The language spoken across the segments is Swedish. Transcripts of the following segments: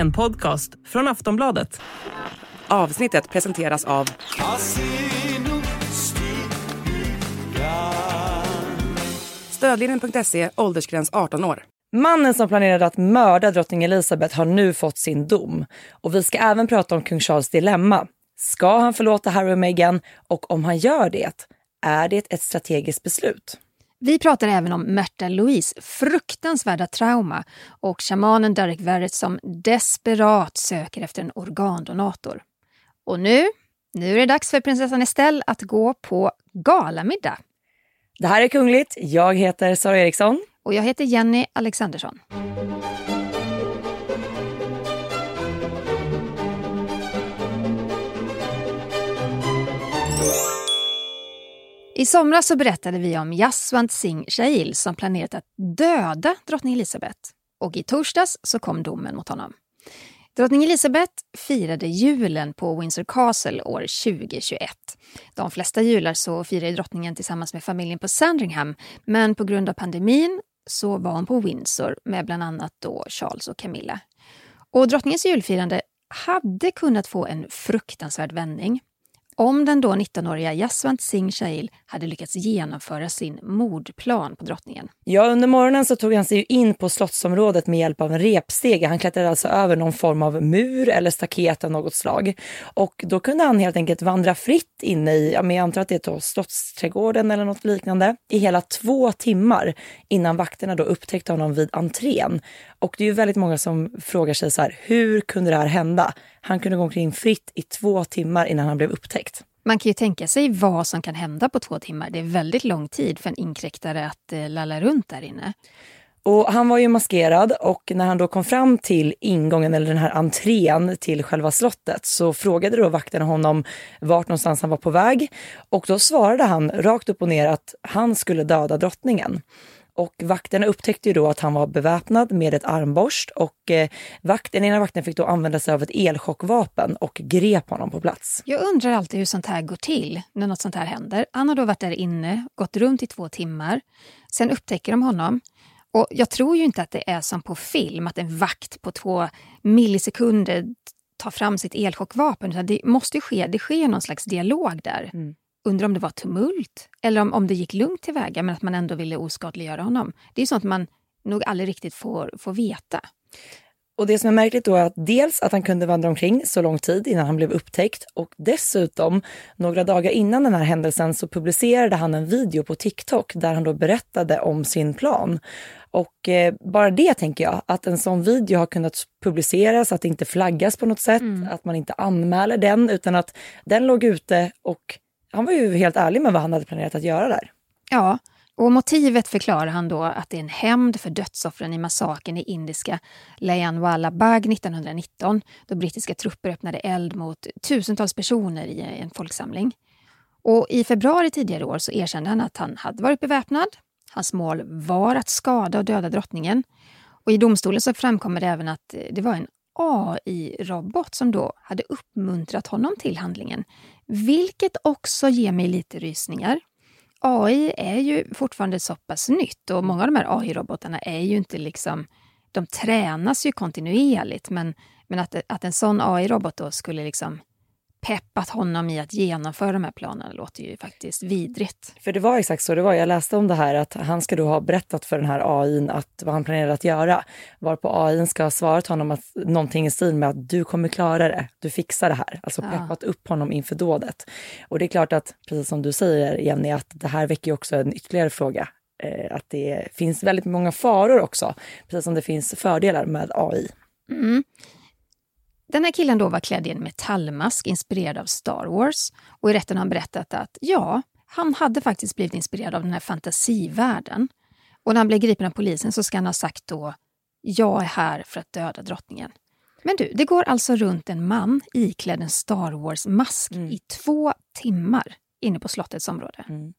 En podcast från Aftonbladet. Avsnittet presenteras av... Stödlinjen.se, åldersgräns 18 år. Mannen som planerade att mörda drottning Elizabeth har nu fått sin dom. Och vi ska även prata om kung Charles dilemma. Ska han förlåta Harry och Meghan? Och om han gör det, är det ett strategiskt beslut? Vi pratar även om Märta Louise fruktansvärda trauma och shamanen Derek Verrett som desperat söker efter en organdonator. Och nu, nu är det dags för prinsessan Estelle att gå på galamiddag. Det här är Kungligt. Jag heter Sara Eriksson. Och jag heter Jenny Alexandersson. I somras så berättade vi om Jaswant Singh Shail som planerat att döda drottning Elizabeth. Och i torsdags så kom domen mot honom. Drottning Elizabeth firade julen på Windsor Castle år 2021. De flesta jular så firade drottningen tillsammans med familjen på Sandringham men på grund av pandemin så var hon på Windsor med bland annat då Charles och Camilla. Och drottningens julfirande hade kunnat få en fruktansvärd vändning om den då 19-åriga Jaswant Singh Shail hade lyckats genomföra sin mordplan på drottningen. Ja, under morgonen så tog han sig in på slottsområdet med hjälp av en repstege. Han klättrade alltså över någon form av mur eller staket av något slag. Och då kunde han helt enkelt vandra fritt inne i, jag antar att det är slottsträdgården eller något liknande, i hela två timmar innan vakterna då upptäckte honom vid entrén. Och det är ju väldigt många som frågar sig så här, hur kunde det här hända? Han kunde gå omkring fritt i två timmar innan han blev upptäckt. Man kan ju tänka sig vad som kan hända på två timmar. Det är väldigt lång tid för en inkräktare att eh, lalla runt där inne. Och han var ju maskerad och när han då kom fram till ingången eller den här entrén till själva slottet så frågade då vakterna honom vart någonstans han var på väg och då svarade han rakt upp och ner att han skulle döda drottningen. Och vakterna upptäckte ju då att han var beväpnad med ett armborst och eh, vakt, den ena vakten fick då använda sig av ett elchockvapen och grep honom på plats. Jag undrar alltid hur sånt här går till när något sånt här händer. Han har då varit där inne, gått runt i två timmar. Sen upptäcker de honom. Och jag tror ju inte att det är som på film, att en vakt på två millisekunder tar fram sitt elchockvapen. Det måste ju ske, det sker någon slags dialog där. Mm. Undrar om det var tumult eller om, om det gick lugnt tillväga men att man ändå ville oskadliggöra honom. Det är sånt man nog aldrig riktigt får, får veta. Och det som är märkligt då är att dels att han kunde vandra omkring så lång tid innan han blev upptäckt och dessutom några dagar innan den här händelsen så publicerade han en video på TikTok där han då berättade om sin plan. Och eh, bara det tänker jag, att en sån video har kunnat publiceras, att det inte flaggas på något sätt, mm. att man inte anmäler den utan att den låg ute och han var ju helt ärlig med vad han hade planerat att göra där. Ja, och motivet förklarar han då att det är en hämnd för dödsoffren i massakern i indiska Leanwala Bagh 1919 då brittiska trupper öppnade eld mot tusentals personer i en folksamling. Och I februari tidigare år så erkände han att han hade varit beväpnad. Hans mål var att skada och döda drottningen. Och I domstolen så framkommer det även att det var en AI-robot som då hade uppmuntrat honom till handlingen. Vilket också ger mig lite rysningar. AI är ju fortfarande så pass nytt och många av de här AI-robotarna är ju inte liksom... De tränas ju kontinuerligt men, men att, att en sån AI-robot då skulle liksom peppat honom i att genomföra de här planerna låter ju faktiskt vidrigt. För det var exakt så det var. Jag läste om det här att han ska då ha berättat för den här AI att vad han planerar att göra. Varpå AI ska ha svarat honom att någonting i stil med att du kommer klara det, du fixar det här. Alltså peppat ja. upp honom inför dådet. Och det är klart att, precis som du säger Jenny, att det här väcker också en ytterligare fråga eh, att det finns väldigt många faror också, precis som det finns fördelar med AI. Mm. Den här killen då var klädd i en metallmask inspirerad av Star Wars och i rätten har han berättat att ja, han hade faktiskt blivit inspirerad av den här fantasivärlden. Och när han blev gripen av polisen så ska han ha sagt då jag är här för att döda drottningen. Men du, det går alltså runt en man iklädd en Star Wars-mask mm. i två timmar inne på slottets område. Mm.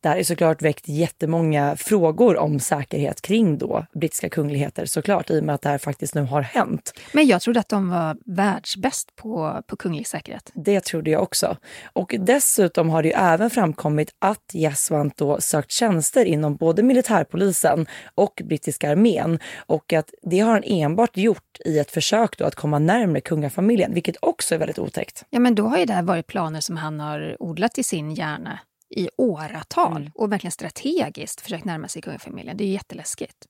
Det här är såklart väckt jättemånga frågor om säkerhet kring då brittiska kungligheter såklart, i och med att det här faktiskt nu har hänt. Men jag trodde att de var världsbäst på, på kunglig säkerhet. Det trodde jag också. Och dessutom har det ju även framkommit att Jesvant då sökt tjänster inom både militärpolisen och brittiska armén och att det har han enbart gjort i ett försök då att komma närmare kungafamiljen, vilket också är väldigt otäckt. Ja, men då har ju det här varit planer som han har odlat i sin hjärna i åratal mm. och verkligen strategiskt försökt närma sig kungafamiljen. Det är jätteläskigt.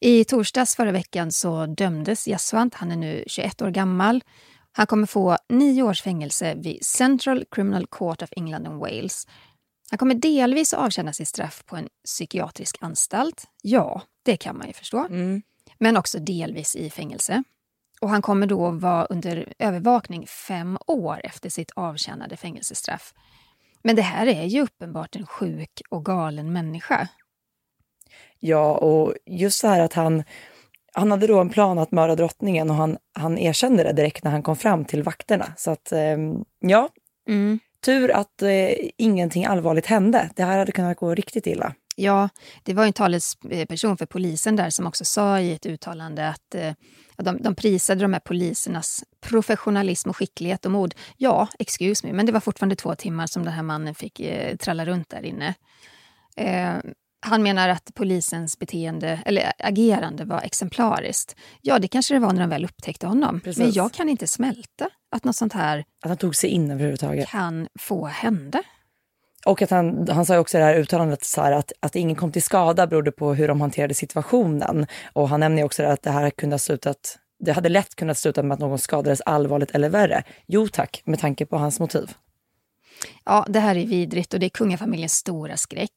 I torsdags förra veckan så dömdes Jaswant. Han är nu 21 år gammal. Han kommer få nio års fängelse vid Central Criminal Court of England and Wales. Han kommer delvis avtjäna sitt straff på en psykiatrisk anstalt. Ja, det kan man ju förstå. Mm. Men också delvis i fängelse. Och han kommer då vara under övervakning fem år efter sitt avtjänade fängelsestraff. Men det här är ju uppenbart en sjuk och galen människa. Ja, och just så här att han, han hade då en plan att mörda drottningen och han, han erkände det direkt när han kom fram till vakterna. Så att, eh, ja, mm. tur att eh, ingenting allvarligt hände. Det här hade kunnat gå riktigt illa. Ja, det var en talesperson för polisen där som också sa i ett uttalande att eh, de, de prisade de här polisernas professionalism och skicklighet och mod. Ja, excuse me, men det var fortfarande två timmar som den här mannen fick eh, tralla runt där inne. Eh, han menar att polisens beteende, eller agerande var exemplariskt. Ja, det kanske det var när de väl upptäckte honom. Precis. Men jag kan inte smälta att något sånt här att han tog sig in överhuvudtaget. kan få hända. Och att han, han sa också i det här uttalandet så här att, att ingen kom till skada berodde på hur de hanterade situationen. Och han nämner också att det här kunde ha slutat, det hade lätt kunnat sluta med att någon skadades allvarligt eller värre. Jo tack, med tanke på hans motiv. Ja, det här är vidrigt och det är kungafamiljens stora skräck.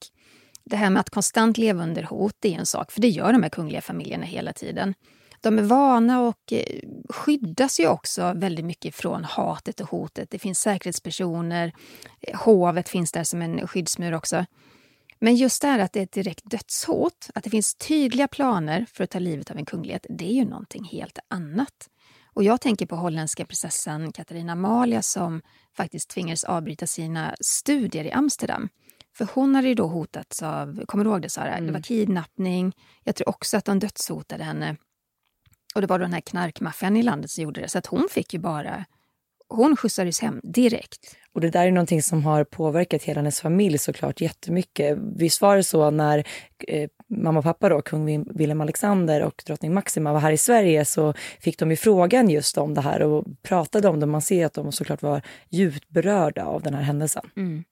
Det här med att konstant leva under hot, det är en sak, för det gör de här kungliga familjerna hela tiden. De är vana och eh, skyddas ju också väldigt mycket från hatet och hotet. Det finns säkerhetspersoner, eh, hovet finns där som en skyddsmur också. Men just det här att det är ett direkt dödshot, att det finns tydliga planer för att ta livet av en kunglighet, det är ju någonting helt annat. Och jag tänker på holländska prinsessan Katarina Amalia som faktiskt tvingades avbryta sina studier i Amsterdam. För hon hade ju då hotats av, kommer du ihåg det Sara? Mm. Det var mm. kidnappning. Jag tror också att de dödshotade henne. Och det var den här knarkmaffian i landet som gjorde det. Så att hon fick ju bara... Hon skjutsades hem direkt. Och det där är någonting som har påverkat hela hennes familj såklart jättemycket. Visst var det så när eh, mamma och pappa då, kung Wilhelm Alexander och drottning Maxima var här i Sverige så fick de ju frågan just om det här och pratade om det. Man ser att de såklart var djupt berörda av den här händelsen. Mm.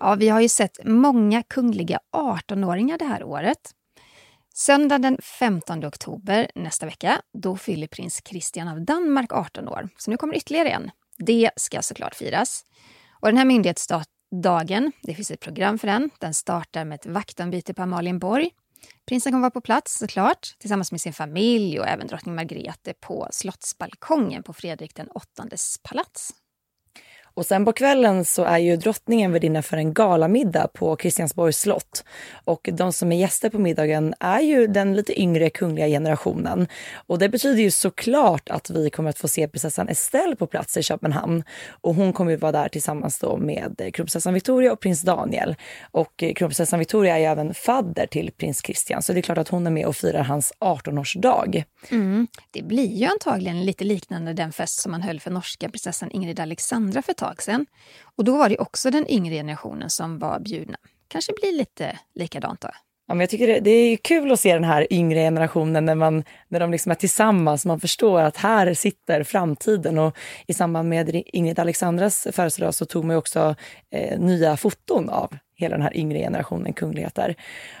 Ja, vi har ju sett många kungliga 18-åringar det här året. Söndag den 15 oktober nästa vecka, då fyller prins Christian av Danmark 18 år. Så nu kommer ytterligare en. Det ska såklart firas. Och den här myndighetsdagen, det finns ett program för den. Den startar med ett vaktombyte på Amalienborg. Prinsen kommer vara på plats såklart, tillsammans med sin familj och även drottning Margrethe på slottsbalkongen på Fredrik den åttondes palats. Och sen på kvällen så är ju drottningen värdinna för en galamiddag på Kristiansborgs slott. Och de som är gäster på middagen är ju den lite yngre kungliga generationen. Och det betyder ju såklart att vi kommer att få se prinsessan Estelle på plats i Köpenhamn. Och hon kommer ju vara där tillsammans då med kronprinsessan Victoria och prins Daniel. Och kronprinsessan Victoria är ju även fadder till prins Christian, så det är klart att hon är med och firar hans 18-årsdag. Mm. Det blir ju antagligen lite liknande den fest som man höll för norska prinsessan Ingrid Alexandra för ett tag sedan. Och då var det också den yngre generationen som var bjudna. Kanske blir lite likadant då. Ja, men jag tycker det, det, är kul att se den här yngre generationen när, man, när de liksom är tillsammans. Man förstår att här sitter framtiden. Och I samband med Ingrid Alexandras födelsedag så tog man också eh, nya foton av hela den här yngre generationen kungligheter.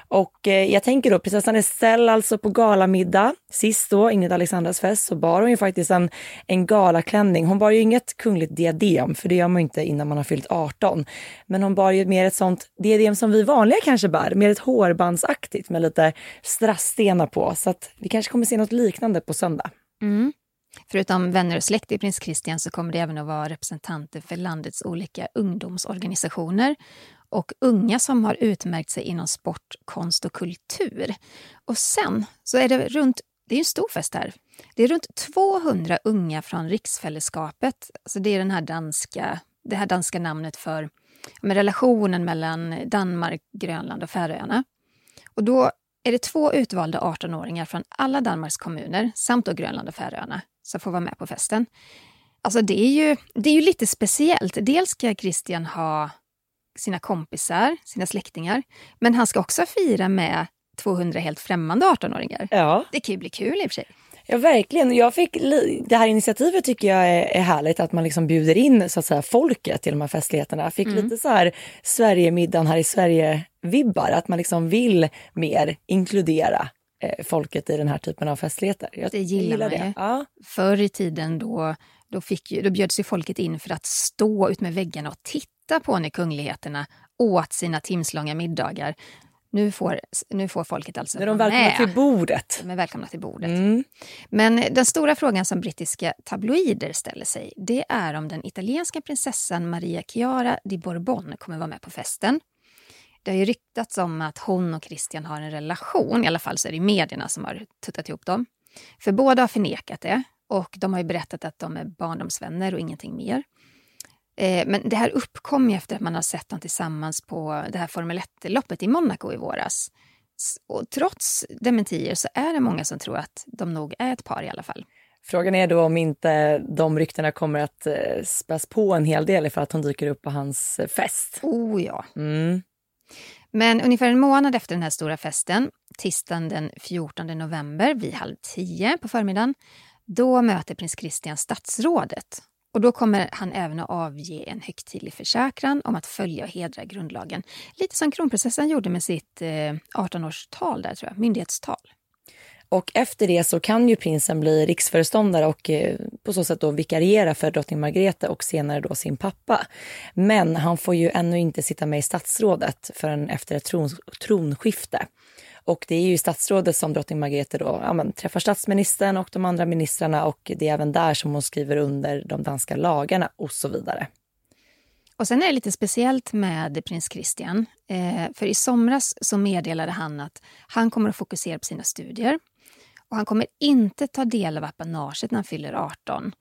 Och eh, jag tänker då prinsessan Estelle alltså på galamiddag. Sist då, Ingrid Alexandras fest, så bar hon ju faktiskt en, en galaklänning. Hon bar ju inget kungligt diadem, för det gör man ju inte innan man har fyllt 18. Men hon bar ju mer ett sånt diadem som vi vanliga kanske bär, mer ett hårbandsaktigt med lite strassstenar på. Så att vi kanske kommer se något liknande på söndag. Mm. Förutom vänner och släkt i prins Christian så kommer det även att vara representanter för landets olika ungdomsorganisationer och unga som har utmärkt sig inom sport, konst och kultur. Och sen så är det runt, det är en stor fest här, Det är runt 200 unga från Riksfällskapet. Alltså det är den här danska, det här danska namnet för med relationen mellan Danmark, Grönland och Färöarna. Och då är det två utvalda 18-åringar från alla Danmarks kommuner samt då Grönland och Färöarna som får vara med på festen. Alltså det är ju, det är ju lite speciellt. Dels ska Christian ha sina kompisar, sina släktingar, men han ska också fira med 200 helt främmande 18-åringar. Ja. Det kan ju bli kul i och för sig. Ja verkligen. Jag fick det här initiativet tycker jag är, är härligt att man liksom bjuder in så att säga, folket till de här festligheterna. Jag fick mm. lite så här Sverigemiddagen här i Sverige-vibbar. Att man liksom vill mer inkludera eh, folket i den här typen av festligheter. Jag, det gillar, gillar man det. ju. Ja. Förr i tiden då, då, fick ju, då bjöds ju folket in för att stå ut med väggarna och titta på när kungligheterna åt sina timslånga middagar. Nu får, nu får folket alltså med. De är välkomna till bordet. De är välkomna till bordet. Mm. Men den stora frågan som brittiska tabloider ställer sig det är om den italienska prinsessan Maria Chiara di Bourbon kommer vara med på festen. Det har ju ryktats om att hon och Christian har en relation. I alla fall så är det medierna som har tuttat ihop dem. För båda har förnekat det och de har ju berättat att de är barndomsvänner och ingenting mer. Eh, men det här uppkom ju efter att man har sett dem tillsammans på det här Formel 1-loppet i Monaco i våras. Och trots dementier så är det många som tror att de nog är ett par i alla fall. Frågan är då om inte de ryktena kommer att eh, späs på en hel del för att hon dyker upp på hans eh, fest. Oh ja. Mm. Men ungefär en månad efter den här stora festen, tisdagen den 14 november vid halv tio på förmiddagen, då möter prins Christian statsrådet och då kommer han även att avge en högtidlig försäkran om att följa och hedra grundlagen. Lite som kronprinsessan gjorde med sitt eh, 18-årstal där, tror jag, myndighetstal. Och efter det så kan ju prinsen bli riksföreståndare och eh, på så sätt då vikariera för drottning Margrethe och senare då sin pappa. Men han får ju ännu inte sitta med i statsrådet förrän efter ett tron, tronskifte. Och det är ju i statsrådet som drottning Margrethe då, ja, men, träffar statsministern och de andra ministrarna och det är även där som hon skriver under de danska lagarna och så vidare. Och sen är det lite speciellt med prins Christian. Eh, för i somras så meddelade han att han kommer att fokusera på sina studier. Och han kommer inte ta del av apanaget när han fyller 18.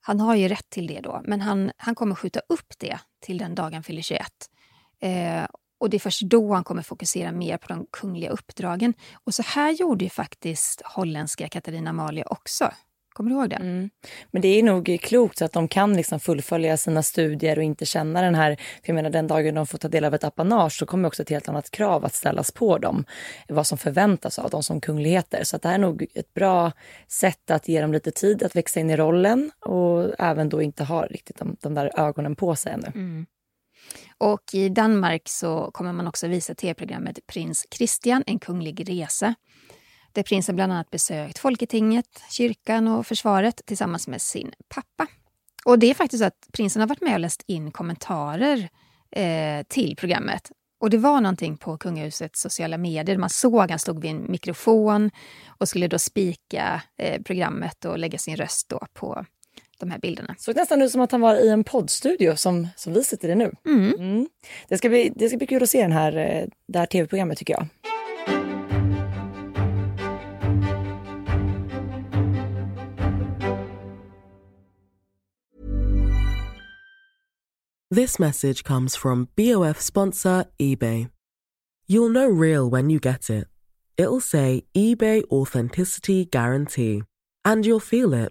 Han har ju rätt till det då, men han, han kommer skjuta upp det till den dag han fyller 21. Eh, och det är först då han kommer fokusera mer på de kungliga uppdragen. Och så här gjorde ju faktiskt holländska Katarina Amalia också. Kommer du ihåg det? Mm. Men det är nog klokt så att de kan liksom fullfölja sina studier och inte känna den här... För jag menar, den dagen de får ta del av ett apanage så kommer också ett helt annat krav att ställas på dem. Vad som förväntas av dem som kungligheter. Så det här är nog ett bra sätt att ge dem lite tid att växa in i rollen och även då inte ha riktigt de, de där ögonen på sig ännu. Mm. Och i Danmark så kommer man också visa tv-programmet Prins Christian, en kunglig resa. Där prinsen bland annat besökt Folketinget, kyrkan och försvaret tillsammans med sin pappa. Och det är faktiskt så att prinsen har varit med och läst in kommentarer eh, till programmet. Och det var någonting på kungahusets sociala medier. Man såg att han stod vid en mikrofon och skulle då spika eh, programmet och lägga sin röst då på de här bilderna. Såg nästan ut som att han var i en poddstudio som, som vi sitter i nu. Mm. Mm. Det, ska bli, det ska bli kul att se den här, eh, det här tv-programmet tycker jag. This message comes from BOF sponsor Ebay. You'll know real when you get it. It'll say eBay Authenticity Guarantee. And you'll feel it.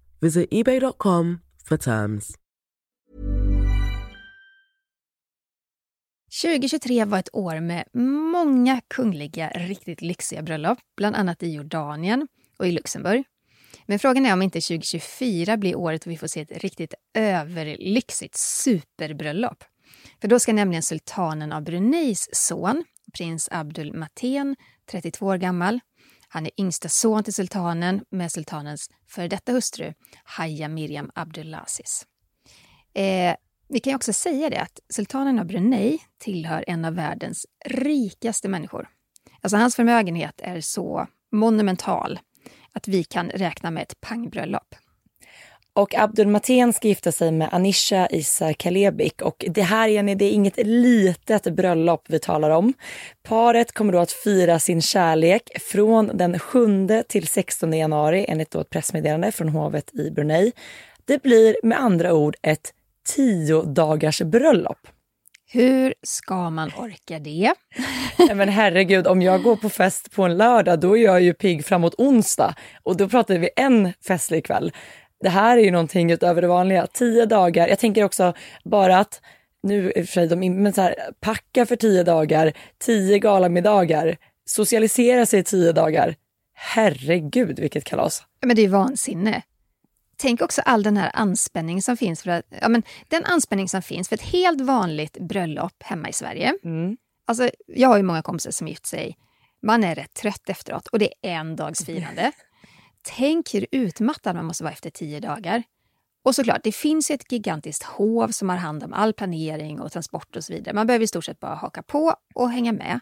Visit ebay.com for terms. 2023 var ett år med många kungliga, riktigt lyxiga bröllop, bland annat i Jordanien och i Luxemburg. Men frågan är om inte 2024 blir året då vi får se ett riktigt överlyxigt superbröllop. För då ska nämligen sultanen av Bruneis son, prins Abdul Mateen, 32 år gammal, han är yngsta son till sultanen med sultanens före detta hustru Haya Miriam Abdulaziz. Eh, vi kan också säga det att sultanen av Brunei tillhör en av världens rikaste människor. Alltså hans förmögenhet är så monumental att vi kan räkna med ett pangbröllop. Och Abdul Mateen ska gifta sig med Anisha Isa Kalebik. Och det här Jenny, det är inget litet bröllop vi talar om. Paret kommer då att fira sin kärlek från den 7 till 16 januari enligt då ett pressmeddelande från hovet i Brunei. Det blir med andra ord ett tio dagars bröllop. Hur ska man orka det? Nej, men herregud, om jag går på fest på en lördag då är jag ju pigg framåt onsdag och då pratar vi en festlig kväll. Det här är ju någonting utöver det vanliga. Tio dagar. Jag tänker också bara att nu i och för sig, de, men så här, packa för tio dagar, tio galamiddagar, socialisera sig i tio dagar. Herregud vilket kalas. Men det är vansinne. Tänk också all den här anspänning som finns för att, ja, men den anspänning som finns för ett helt vanligt bröllop hemma i Sverige. Mm. Alltså, jag har ju många kompisar som gift sig. Man är rätt trött efteråt och det är en dags firande. Tänk hur utmattad man måste vara efter tio dagar. Och såklart, det finns ett gigantiskt hov som har hand om all planering och transport och så vidare. Man behöver i stort sett bara haka på och hänga med.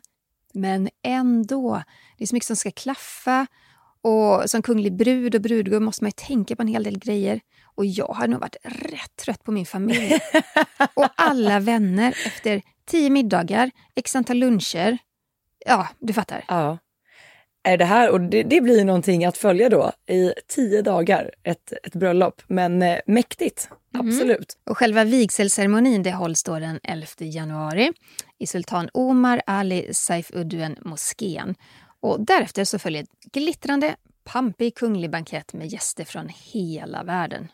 Men ändå, det är så mycket som ska klaffa. Och som kunglig brud och brudgum måste man ju tänka på en hel del grejer. Och jag har nog varit rätt trött på min familj. och alla vänner efter tio middagar, x antal luncher. Ja, du fattar. Ja. Är det här, och det, det blir någonting att följa då i tio dagar, ett, ett bröllop. Men eh, mäktigt, absolut. Och själva vigselceremonin det hålls då den 11 januari i Sultan Omar Ali Saifuddin moskén. Och därefter så följer ett glittrande, pampig kunglig bankett med gäster från hela världen.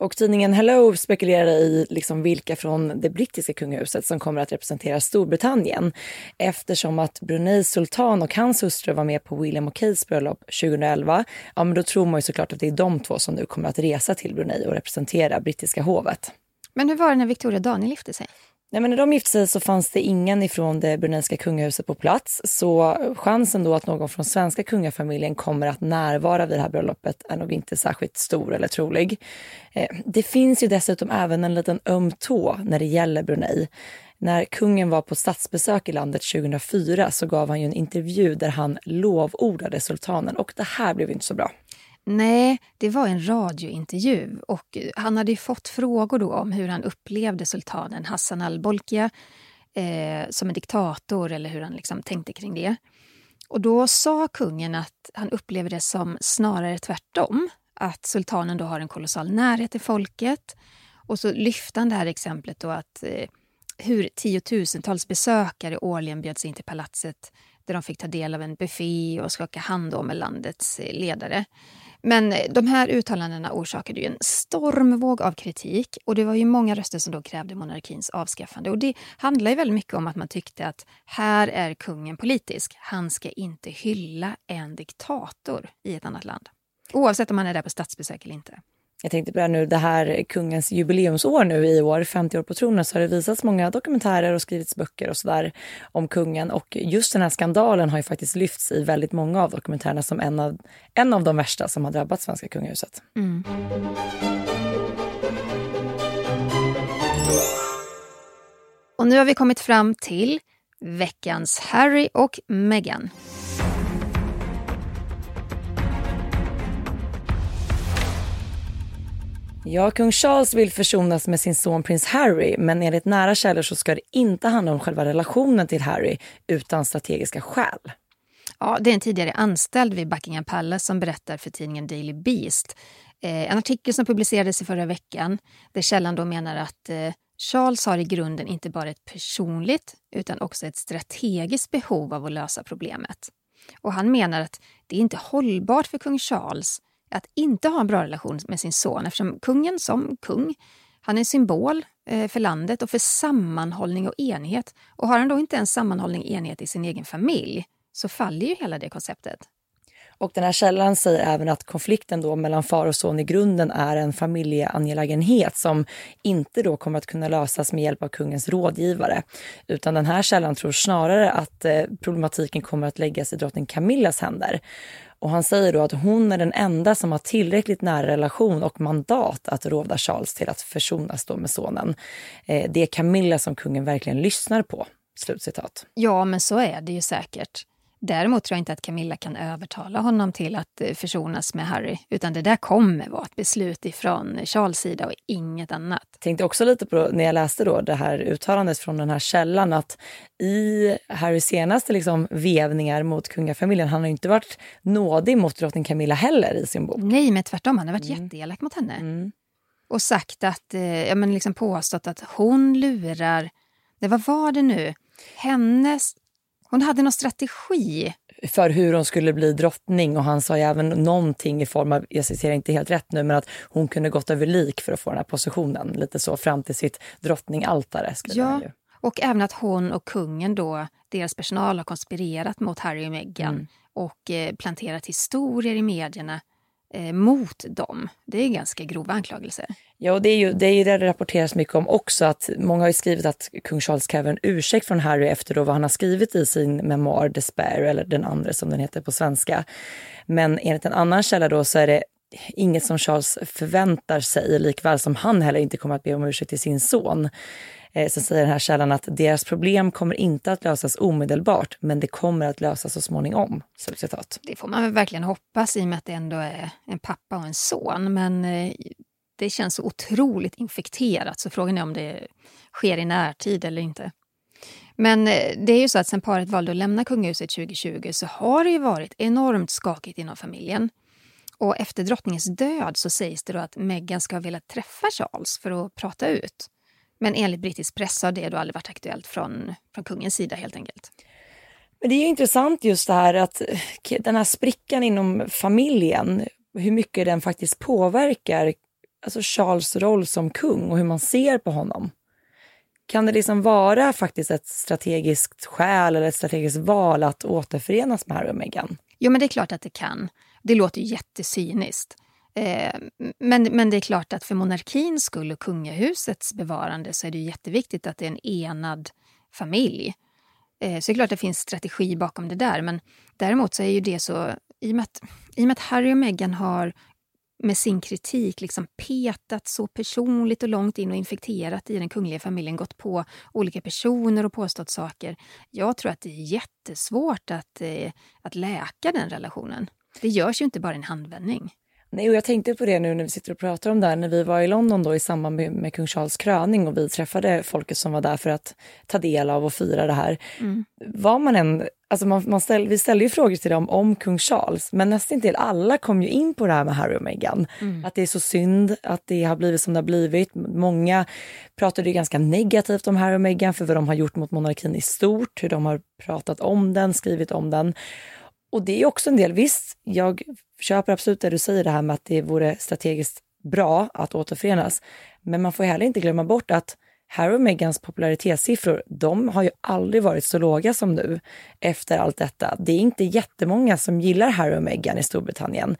Och tidningen Hello spekulerar i liksom vilka från det brittiska kungahuset som kommer att representera Storbritannien eftersom att Bruneis sultan och hans hustru var med på William och Kates bröllop 2011. Ja, men då tror man ju såklart att det är de två som nu kommer att resa till Brunei och representera brittiska hovet. Men hur var det när Victoria och Daniel gifte sig? Nej, men när de gifte sig så fanns det ingen ifrån det bruneiska kungahuset på plats. Så chansen då att någon från svenska kungafamiljen kommer att närvara vid det här bröllopet är nog inte särskilt stor eller trolig. Eh, det finns ju dessutom även en liten öm tå när det gäller Brunei. När kungen var på statsbesök i landet 2004 så gav han ju en intervju där han lovordade sultanen och det här blev inte så bra. Nej, det var en radiointervju och eh, han hade fått frågor då om hur han upplevde sultanen Hassan al-Bolkiah eh, som en diktator eller hur han liksom tänkte kring det. Och då sa kungen att han upplever det som snarare tvärtom. Att sultanen då har en kolossal närhet till folket. Och så lyfte han det här exemplet då att eh, hur tiotusentals besökare årligen bjöds in till palatset där de fick ta del av en buffé och skaka hand med landets eh, ledare. Men de här uttalandena orsakade ju en stormvåg av kritik och det var ju många röster som då krävde monarkins avskaffande. Och det handlar ju väldigt mycket om att man tyckte att här är kungen politisk. Han ska inte hylla en diktator i ett annat land. Oavsett om han är där på statsbesök eller inte. Jag tänkte på det här nu, det här kungens jubileumsår nu i år, 50 år på tronen, så har det visats många dokumentärer och skrivits böcker och sådär om kungen. Och just den här skandalen har ju faktiskt lyfts i väldigt många av dokumentärerna som en av, en av de värsta som har drabbat svenska kungahuset. Mm. Och nu har vi kommit fram till veckans Harry och Meghan. Ja, kung Charles vill försonas med sin son prins Harry men enligt nära källor så ska det inte handla om själva relationen till Harry utan strategiska skäl. Ja, det är en tidigare anställd vid Buckingham Palace som berättar för tidningen Daily Beast. Eh, en artikel som publicerades i förra veckan där källan då menar att eh, Charles har i grunden inte bara ett personligt utan också ett strategiskt behov av att lösa problemet. Och han menar att det är inte hållbart för kung Charles att inte ha en bra relation med sin son eftersom kungen som kung, han är en symbol eh, för landet och för sammanhållning och enhet. Och har han då inte en sammanhållning och enhet i sin egen familj så faller ju hela det konceptet. Och den här källan säger även att konflikten då mellan far och son i grunden är en familjeangelägenhet som inte då kommer att kunna lösas med hjälp av kungens rådgivare. Utan den här källan tror snarare att eh, problematiken kommer att läggas i drottning Camillas händer. Och han säger då att hon är den enda som har tillräckligt nära relation och mandat att råda Charles till att försonas då med sonen. Eh, det är Camilla som kungen verkligen lyssnar på. Slutcitat. Ja, men så är det ju säkert. Däremot tror jag inte att Camilla kan övertala honom till att eh, försonas med Harry. Utan det där kommer vara ett beslut ifrån Charles sida och inget annat. Tänkte också lite på när jag läste då det här uttalandet från den här källan att i Harrys senaste liksom vevningar mot kungafamiljen, han har inte varit nådig mot drottning Camilla heller i sin bok. Nej, men tvärtom. Han har varit mm. jätteelak mot henne. Mm. Och sagt att, eh, ja men liksom påstått att hon lurar, det, vad var det nu? Hennes hon hade någon strategi. För hur hon skulle bli drottning och han sa ju även någonting i form av, jag citerar inte helt rätt nu, men att hon kunde gått över lik för att få den här positionen. Lite så fram till sitt drottningaltare. Ja, och även att hon och kungen då, deras personal har konspirerat mot Harry och Meghan mm. och eh, planterat historier i medierna eh, mot dem. Det är ganska grova anklagelser. Ja, och det är ju det, är ju det det rapporteras mycket om också. att Många har ju skrivit att kung Charles kräver en ursäkt från Harry efter då vad han har skrivit i sin memoar Despair, eller den andra som den heter på svenska. Men enligt en annan källa då så är det inget som Charles förväntar sig, likväl som han heller inte kommer att be om ursäkt till sin son. Eh, sen säger den här källan att deras problem kommer inte att lösas omedelbart, men det kommer att lösas så småningom. Citat. Det får man verkligen hoppas i och med att det ändå är en pappa och en son. Men eh, det känns så otroligt infekterat, så frågan är om det sker i närtid eller inte. Men eh, det är ju så att sen paret valde att lämna kungahuset 2020 så har det ju varit enormt skakigt inom familjen. Och efter drottningens död så sägs det då att Meghan ska ha velat träffa Charles för att prata ut. Men enligt brittisk press har det då aldrig varit aktuellt från, från kungens sida helt enkelt. Men det är intressant just det här att eh, den här sprickan inom familjen, hur mycket den faktiskt påverkar alltså Charles roll som kung och hur man ser på honom. Kan det liksom vara faktiskt ett strategiskt skäl eller ett strategiskt val att återförenas med Harry och Meghan? Jo, men det är klart att det kan. Det låter ju jättecyniskt. Eh, men, men det är klart att för monarkins skull och kungahusets bevarande så är det jätteviktigt att det är en enad familj. Eh, så det är klart att det finns strategi bakom det där. Men däremot så är ju det så, i och med att, i och med att Harry och Meghan har med sin kritik liksom petat så personligt och långt in och infekterat i den kungliga familjen, gått på olika personer och påstått saker. Jag tror att det är jättesvårt att, eh, att läka den relationen. Det görs ju inte bara i en handvändning. Nej, och jag tänkte på det nu när vi sitter och pratar om det här. När vi var i London då i samband med, med kung Charles kröning och vi träffade folket som var där för att ta del av och fira det här. Mm. Var man än, alltså man, man ställ, vi ställde ju frågor till dem om kung Charles, men nästan till alla kom ju in på det här med Harry och Meghan. Mm. Att det är så synd att det har blivit som det har blivit. Många pratade ju ganska negativt om Harry och Meghan för vad de har gjort mot monarkin i stort, hur de har pratat om den, skrivit om den. Och det är också en del, visst, jag köper absolut det du säger det här med att det vore strategiskt bra att återförenas. Men man får heller inte glömma bort att Harry och Meghans popularitetssiffror, de har ju aldrig varit så låga som nu efter allt detta. Det är inte jättemånga som gillar Harry och Meghan i Storbritannien.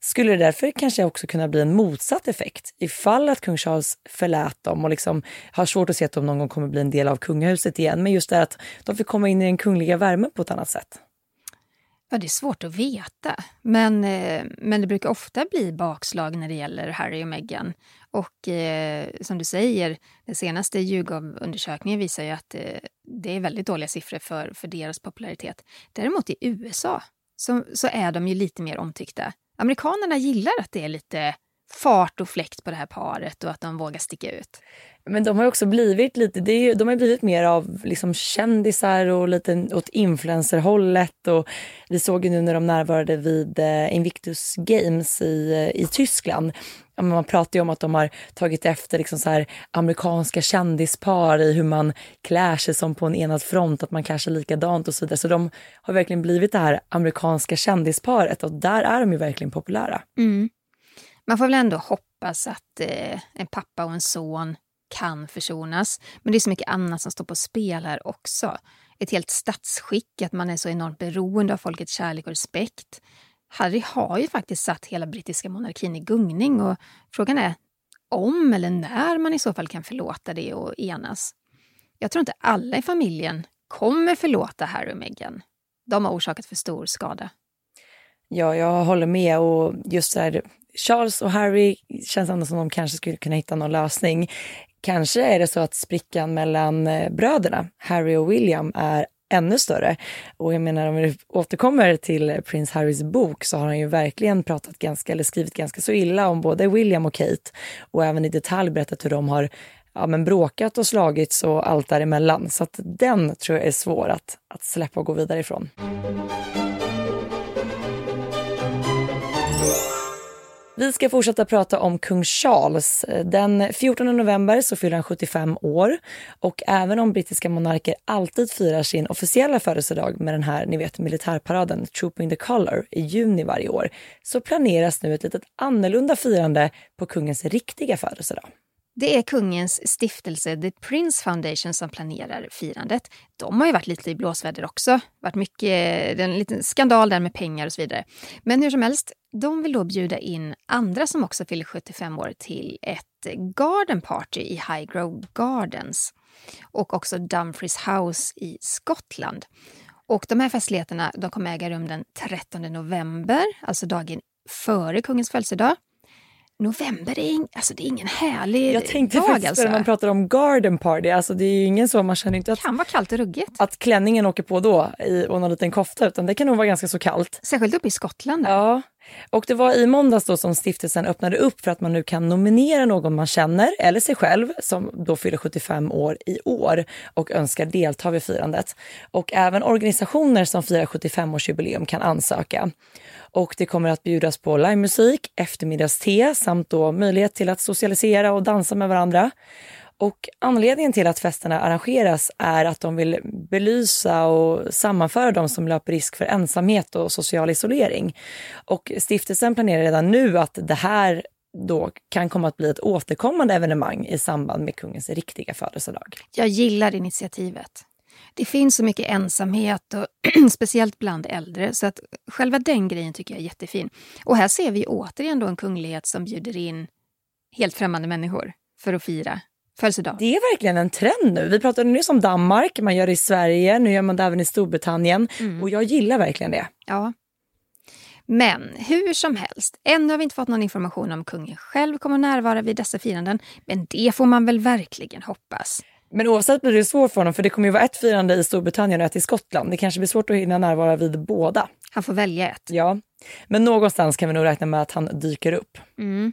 Skulle det därför kanske också kunna bli en motsatt effekt ifall att kung Charles förlät dem och liksom har svårt att se att de någon gång kommer bli en del av kungahuset igen. Men just det att de fick komma in i den kungliga värmen på ett annat sätt. Ja, det är svårt att veta. Men, eh, men det brukar ofta bli bakslag när det gäller Harry och Meghan. Och eh, som du säger, den senaste YouGov-undersökningen visar ju att eh, det är väldigt dåliga siffror för, för deras popularitet. Däremot i USA så, så är de ju lite mer omtyckta. Amerikanerna gillar att det är lite fart och fläkt på det här paret och att de vågar sticka ut. Men de har också blivit lite, det är, de har blivit mer av liksom kändisar och lite åt influencerhållet. Och vi såg ju nu när de närvarade vid eh, Invictus Games i, eh, i Tyskland. Man pratar ju om att de har tagit efter liksom så här amerikanska kändispar i hur man klär sig som på en enad front, att man klär sig likadant och så vidare. Så de har verkligen blivit det här amerikanska kändisparet och där är de ju verkligen populära. Mm. Man får väl ändå hoppas att eh, en pappa och en son kan försonas. Men det är så mycket annat som står på spel här också. Ett helt statsskick, att man är så enormt beroende av folkets kärlek och respekt. Harry har ju faktiskt satt hela brittiska monarkin i gungning och frågan är om eller när man i så fall kan förlåta det och enas. Jag tror inte alla i familjen kommer förlåta Harry och Meghan. De har orsakat för stor skada. Ja, jag håller med och just så här, Charles och Harry känns ändå som de kanske skulle kunna hitta någon lösning. Kanske är det så att sprickan mellan eh, bröderna, Harry och William, är ännu större. Och jag menar om vi återkommer till eh, prins Harrys bok så har han ju verkligen pratat ganska, eller skrivit ganska så illa om både William och Kate och även i detalj berättat hur de har ja, men bråkat och slagits och allt däremellan. Så att den tror jag är svår att, att släppa och gå vidare ifrån. Vi ska fortsätta prata om kung Charles. Den 14 november så fyller han 75 år och även om brittiska monarker alltid firar sin officiella födelsedag med den här ni vet, militärparaden Trooping the Colour i juni varje år så planeras nu ett litet annorlunda firande på kungens riktiga födelsedag. Det är kungens stiftelse The Prince Foundation som planerar firandet. De har ju varit lite i blåsväder också. varit mycket, det är en liten skandal där med pengar och så vidare. Men hur som helst, de vill då bjuda in andra som också fyller 75 år till ett garden party i Highgrove Gardens och också Dumfries House i Skottland. Och de här festligheterna de kommer äga rum den 13 november, alltså dagen före kungens födelsedag november är, in, alltså det är ingen härlig Jag tänkte dag faktiskt alltså. när man pratar om garden party, alltså det är ju ingen så, man känner inte att, kan vara kallt och ruggigt. att klänningen åker på då i, och någon liten kofta utan det kan nog vara ganska så kallt. Särskilt uppe i Skottland. där. Ja, och det var i måndags då som stiftelsen öppnade upp för att man nu kan nominera någon man känner eller sig själv som då fyller 75 år i år och önskar delta vid firandet. Och även organisationer som firar 75-årsjubileum kan ansöka. Och det kommer att bjudas på livemusik, eftermiddagste samt då möjlighet till att socialisera och dansa med varandra. Och anledningen till att festerna arrangeras är att de vill belysa och sammanföra de som löper risk för ensamhet och social isolering. Och stiftelsen planerar redan nu att det här då kan komma att bli ett återkommande evenemang i samband med kungens riktiga födelsedag. Jag gillar initiativet. Det finns så mycket ensamhet, och speciellt bland äldre, så att själva den grejen tycker jag är jättefin. Och här ser vi återigen då en kunglighet som bjuder in helt främmande människor för att fira födelsedag. Det är verkligen en trend nu. Vi pratade nyss om Danmark, man gör det i Sverige, nu gör man det även i Storbritannien och jag gillar verkligen det. Ja. Men hur som helst, ännu har vi inte fått någon information om kungen själv kommer att närvara vid dessa firanden. Men det får man väl verkligen hoppas. Men oavsett blir det svårt för honom för det kommer ju vara ett firande i Storbritannien och ett i Skottland. Det kanske blir svårt att hinna närvara vid båda. Han får välja ett. Ja, men någonstans kan vi nog räkna med att han dyker upp. Mm.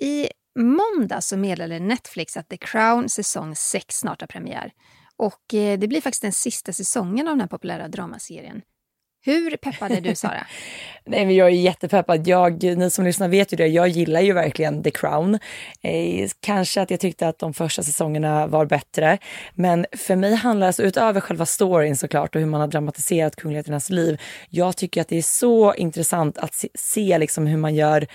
I måndag så meddelade Netflix att The Crown säsong 6 snart har premiär. Och eh, det blir faktiskt den sista säsongen av den här populära dramaserien. Hur peppad är du, Sara? Nej, men jag är jättepeppad. Jag, ni som lyssnar vet ju det, jag gillar ju verkligen The Crown. Eh, kanske att jag tyckte att de första säsongerna var bättre. Men för mig handlar det, alltså, utöver själva storyn såklart och hur man har dramatiserat kungligheternas liv, jag tycker att det är så intressant att se, se liksom hur man gör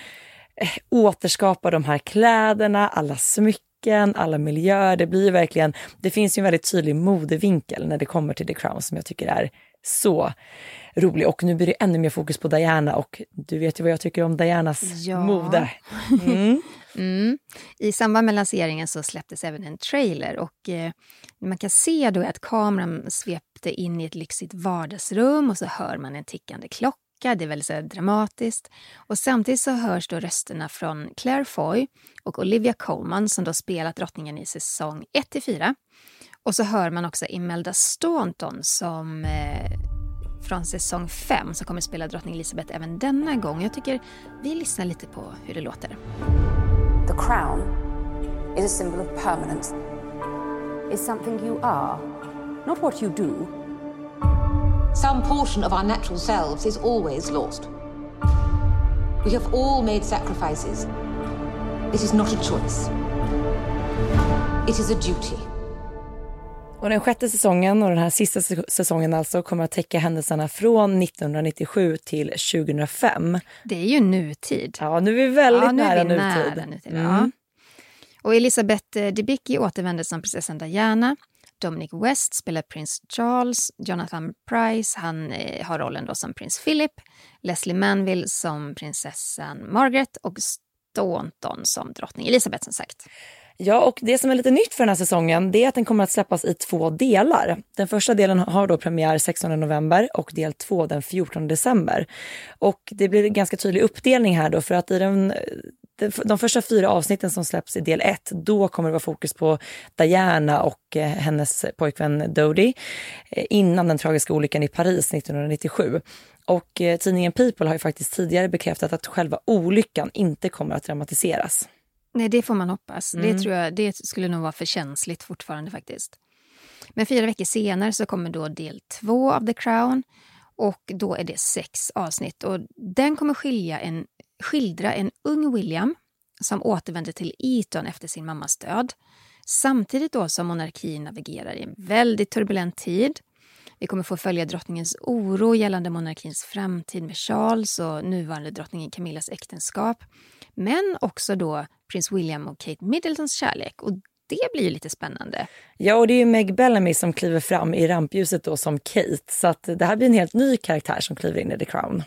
återskapa de här kläderna, alla smycken, alla miljöer. Det blir verkligen, det finns ju en väldigt tydlig modevinkel när det kommer till The Crown som jag tycker är så rolig. Och nu blir det ännu mer fokus på Diana och du vet ju vad jag tycker om Dianas Ja. mode. Mm. Mm. I samband med lanseringen så släpptes även en trailer och eh, man kan se då att kameran svepte in i ett lyxigt vardagsrum och så hör man en tickande klocka. Det är väldigt så här dramatiskt. Och samtidigt så hörs då rösterna från Claire Foy och Olivia Colman som då spelat drottningen i säsong 1-4. Och så hör man också Imelda Staunton som eh, från säsong 5 som kommer spela drottning Elizabeth även denna gång. Jag tycker vi lyssnar lite på hur det låter. The crown is a symbol of permanence. Is something you are, not what you do. Some portion of our natural selves is always lost. We have all made sacrifices. It is not a choice. It is a duty. Och den sjätte säsongen och den här sista säsongen alltså kommer att täcka händelserna från 1997 till 2005. Det är ju nutid. Ja, nu är vi väldigt ja, nu nära är vi nutid. Nära nutid mm. ja. Och Elisabeth eh, Debicki återvänder som prinsessan Diana. Dominic West spelar prins Charles. Jonathan Price han eh, har rollen då som prins Philip. Leslie Manville som prinsessan Margaret och Staunton som drottning Elisabeth som sagt. Ja, och det som är lite nytt för den här säsongen det är att den kommer att släppas i två delar. Den första delen har då premiär 16 november och del två den 14 december. Och det blir en ganska tydlig uppdelning här då för att i den eh, de första fyra avsnitten som släpps i del ett, då kommer det vara fokus på Diana och eh, hennes pojkvän Dodie eh, innan den tragiska olyckan i Paris 1997. Och eh, tidningen People har ju faktiskt tidigare bekräftat att själva olyckan inte kommer att dramatiseras. Nej, det får man hoppas. Mm. Det, tror jag, det skulle nog vara för känsligt fortfarande faktiskt. Men fyra veckor senare så kommer då del två av The Crown och då är det sex avsnitt. Och den kommer skilja en, skildra en ung William som återvänder till Eton efter sin mammas död. Samtidigt då som monarkin navigerar i en väldigt turbulent tid. Vi kommer få följa drottningens oro gällande monarkins framtid med Charles och nuvarande drottningen Camillas äktenskap. Men också då prins William och Kate Middletons kärlek. Och det blir ju lite spännande. Ja, och det är ju Meg Bellamy som kliver fram i rampljuset då som Kate. Så att det här blir en helt ny karaktär som kliver in i The Crown.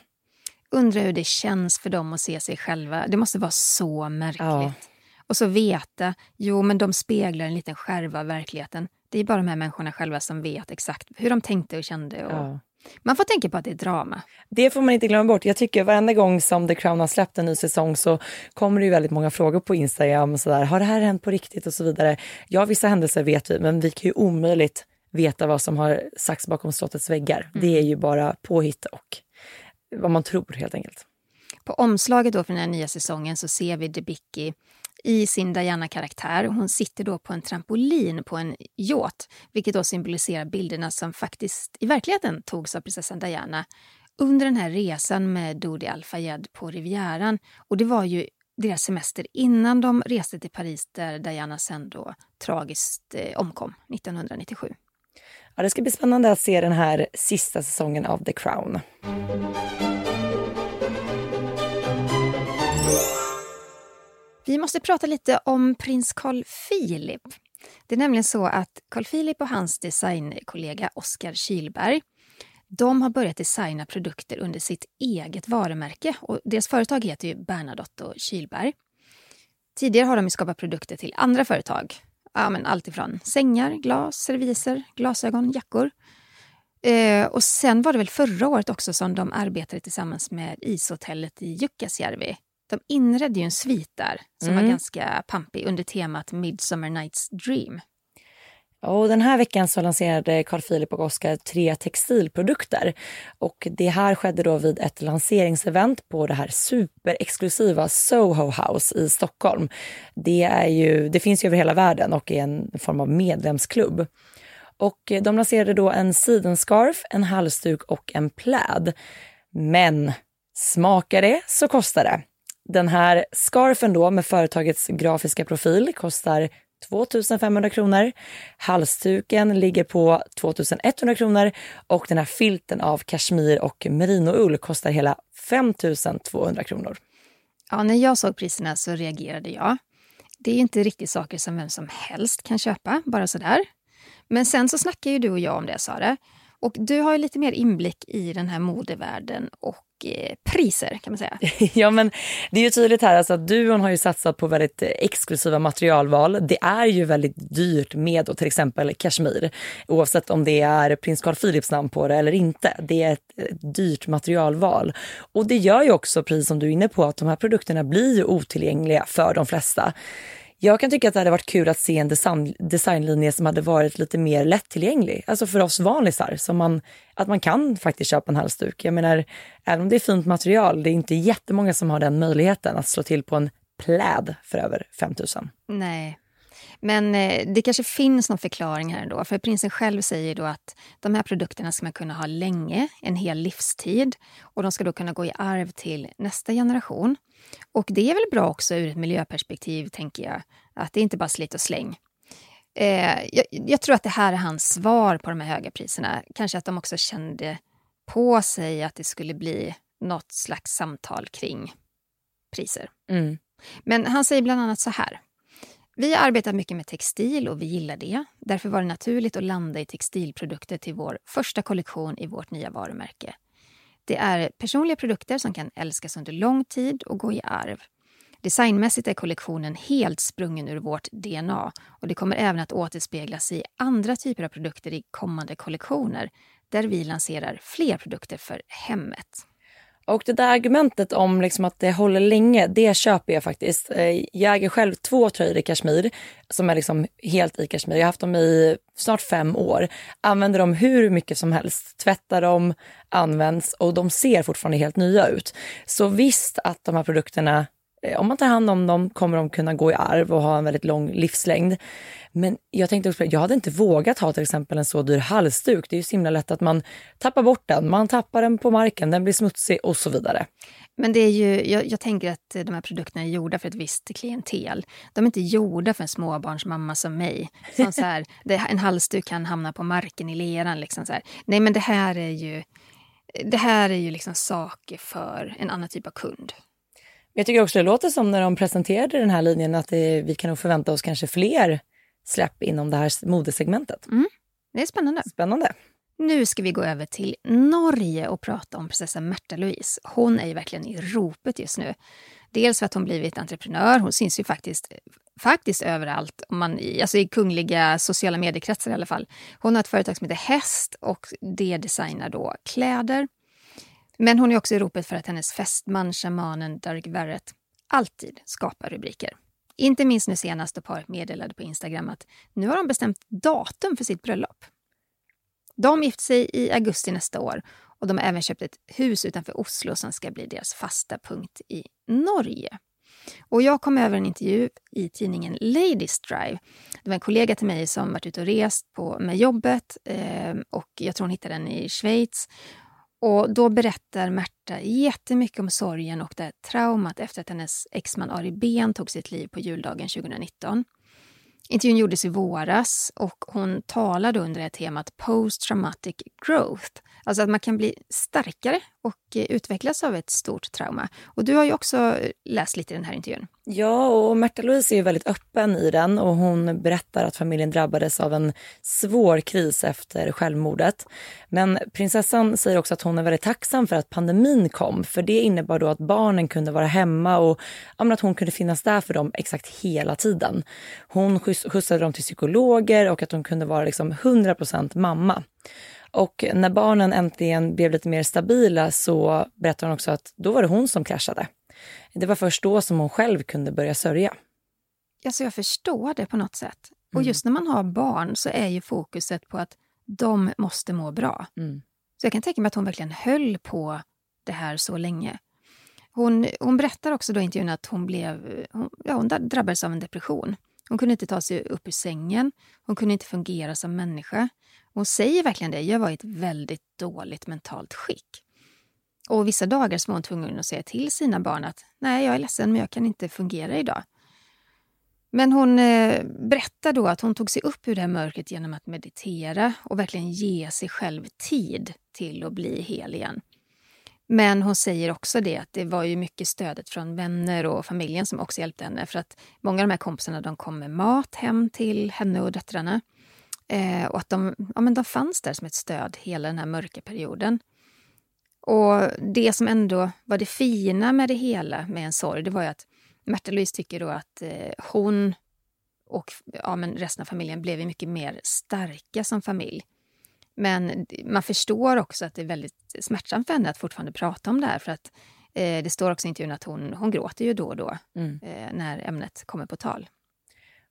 Undrar hur det känns för dem att se sig själva. Det måste vara så märkligt. Ja. Och så veta, jo men de speglar en liten skärva av verkligheten. Det är bara de här människorna själva som vet exakt hur de tänkte och kände. Och... Ja. Man får tänka på att det är drama. Det får man inte glömma bort. Jag tycker varenda gång som The Crown har släppt en ny säsong så kommer det ju väldigt många frågor på Instagram. Så där, har det här hänt på riktigt och så vidare. Ja, vissa händelser vet vi, men vi kan ju omöjligt veta vad som har sagts bakom slottets väggar. Mm. Det är ju bara påhitt och vad man tror helt enkelt. På omslaget då för den här nya säsongen så ser vi Debicki i sin Diana-karaktär. Hon sitter då på en trampolin på en yacht, vilket då symboliserar bilderna som faktiskt i verkligheten togs av prinsessan Diana under den här resan med Dodi Al-Fayed på Rivieran. Och det var ju deras semester innan de reste till Paris där Diana sen då tragiskt eh, omkom 1997. Ja, det ska bli spännande att se den här sista säsongen av The Crown. Vi måste prata lite om prins Carl Philip. Det är nämligen så att Carl Philip och hans designkollega Oskar Kilberg de har börjat designa produkter under sitt eget varumärke. Och deras företag heter ju Bernadotte och Kilberg. Tidigare har de skapat produkter till andra företag. Ja, men allt ifrån sängar, glas, serviser, glasögon, jackor. Eh, och sen var det väl förra året också som de arbetade tillsammans med ishotellet i Jukkasjärvi de inredde ju en svit där som mm. var ganska pampig under temat Midsummer Night's Dream. Och den här veckan så lanserade Carl Philip och Oscar tre textilprodukter. Och det här skedde då vid ett lanseringsevent på det här superexklusiva Soho House i Stockholm. Det, är ju, det finns ju över hela världen och är en form av medlemsklubb. Och de lanserade då en sidenscarf, en halsduk och en pläd. Men smakar det så kostar det. Den här scarfen då med företagets grafiska profil kostar 2500 kronor. Halsduken ligger på 2100 kronor och den här filten av kashmir och merinoull kostar hela 5200 kronor. Ja, när jag såg priserna så reagerade jag. Det är inte riktigt saker som vem som helst kan köpa, bara sådär. Men sen så snackar ju du och jag om det, Sara. Och du har ju lite mer inblick i den här modevärlden och priser kan man säga. ja men det är ju tydligt här alltså att duon har ju satsat på väldigt eh, exklusiva materialval. Det är ju väldigt dyrt med då, till exempel kashmir oavsett om det är prins Carl Philips namn på det eller inte. Det är ett, ett dyrt materialval och det gör ju också, precis som du är inne på, att de här produkterna blir ju otillgängliga för de flesta. Jag kan tycka att det hade varit kul att se en design, designlinje som hade varit lite mer lättillgänglig. Alltså för oss vanlisar, som man, att man kan faktiskt köpa en halsduk. Jag menar, även om det är fint material, det är inte jättemånga som har den möjligheten att slå till på en pläd för över 5000. Nej. Men eh, det kanske finns någon förklaring här ändå. För prinsen själv säger då att de här produkterna ska man kunna ha länge, en hel livstid. Och de ska då kunna gå i arv till nästa generation. Och det är väl bra också ur ett miljöperspektiv, tänker jag. Att det inte bara slit och släng. Eh, jag, jag, tror att det här är hans svar på de här höga priserna. Kanske att de också kände på sig att det skulle bli något slags samtal kring priser. Mm. Men han säger bland annat så här. Vi har arbetat mycket med textil och vi gillar det. Därför var det naturligt att landa i textilprodukter till vår första kollektion i vårt nya varumärke. Det är personliga produkter som kan älskas under lång tid och gå i arv. Designmässigt är kollektionen helt sprungen ur vårt DNA och det kommer även att återspeglas i andra typer av produkter i kommande kollektioner där vi lanserar fler produkter för hemmet. Och det där argumentet om liksom att det håller länge, det köper jag faktiskt. Eh, jag äger själv två tröjor i kashmir som är liksom helt i kashmir. Jag har haft dem i snart fem år. Använder dem hur mycket som helst. Tvättar dem, används och de ser fortfarande helt nya ut. Så visst att de här produkterna Eh, om man tar hand om dem kommer de kunna gå i arv och ha en väldigt lång livslängd. Men jag tänkte också, jag hade inte vågat ha till exempel en så dyr halsduk. Det är ju så himla lätt att man tappar bort den, man tappar den på marken, den blir smutsig och så vidare. Men det är ju, jag, jag, tänker att de här produkterna är gjorda för ett visst klientel. De är inte gjorda för en småbarnsmamma som mig. Som så här, det, en halsduk kan hamna på marken i leran. Liksom så här. Nej, men det här är ju, det här är ju liksom saker för en annan typ av kund. Jag tycker också det låter som när de presenterade den här linjen att det, vi kan nog förvänta oss kanske fler släpp inom det här modesegmentet. Mm. Det är spännande. Spännande. Nu ska vi gå över till Norge och prata om prinsessan Märta Louise. Hon är ju verkligen i ropet just nu. Dels för att hon blivit entreprenör. Hon syns ju faktiskt, faktiskt överallt, om man, alltså i kungliga sociala mediekretsar i alla fall. Hon har ett företag som heter Häst och det designar då kläder. Men hon är också i ropet för att hennes fästman, shamanen Dark Verrett, alltid skapar rubriker. Inte minst nu senast då paret meddelade på Instagram att nu har de bestämt datum för sitt bröllop. De gifter sig i augusti nästa år och de har även köpt ett hus utanför Oslo som ska bli deras fasta punkt i Norge. Och jag kom över en intervju i tidningen Ladies Drive. Det var en kollega till mig som varit ute och rest på, med jobbet eh, och jag tror hon hittade den i Schweiz. Och då berättar Märta jättemycket om sorgen och det traumat efter att hennes exman Ari Ben tog sitt liv på juldagen 2019. Intervjun gjordes i våras och hon talade under det temat Post Traumatic Growth. Alltså att man kan bli starkare och eh, utvecklas av ett stort trauma. Och du har ju också eh, läst lite i den här intervjun. Ja, och Märta Louise är väldigt öppen i den och hon berättar att familjen drabbades av en svår kris efter självmordet. Men prinsessan säger också att hon är väldigt tacksam för att pandemin kom, för det innebar då att barnen kunde vara hemma och att hon kunde finnas där för dem exakt hela tiden. Hon skjutsade dem till psykologer och att hon kunde vara liksom 100% mamma. Och när barnen äntligen blev lite mer stabila så berättar hon också att då var det hon som kraschade. Det var först då som hon själv kunde börja sörja. Alltså jag förstår det på något sätt. Och mm. just när man har barn så är ju fokuset på att de måste må bra. Mm. Så jag kan tänka mig att hon verkligen höll på det här så länge. Hon, hon berättar också då i intervjun att hon, blev, hon, ja, hon drabbades av en depression. Hon kunde inte ta sig upp ur sängen, hon kunde inte fungera som människa. Hon säger verkligen det, jag var i ett väldigt dåligt mentalt skick. Och vissa dagar så var hon tvungen att säga till sina barn att nej, jag är ledsen, men jag kan inte fungera idag. Men hon eh, berättar då att hon tog sig upp ur det här mörkret genom att meditera och verkligen ge sig själv tid till att bli hel igen. Men hon säger också det att det var ju mycket stödet från vänner och familjen som också hjälpte henne. För att många av de här kompisarna de kom med mat hem till henne och döttrarna. Eh, och att de, ja, men de fanns där som ett stöd hela den här mörka perioden. Och det som ändå var det fina med det hela, med en sorg, det var ju att Märta Louise tycker då att eh, hon och ja, men resten av familjen blev mycket mer starka som familj. Men man förstår också att det är väldigt smärtsamt för henne att fortfarande prata om det här. För att eh, det står också i intervjun att hon, hon gråter ju då och då mm. eh, när ämnet kommer på tal.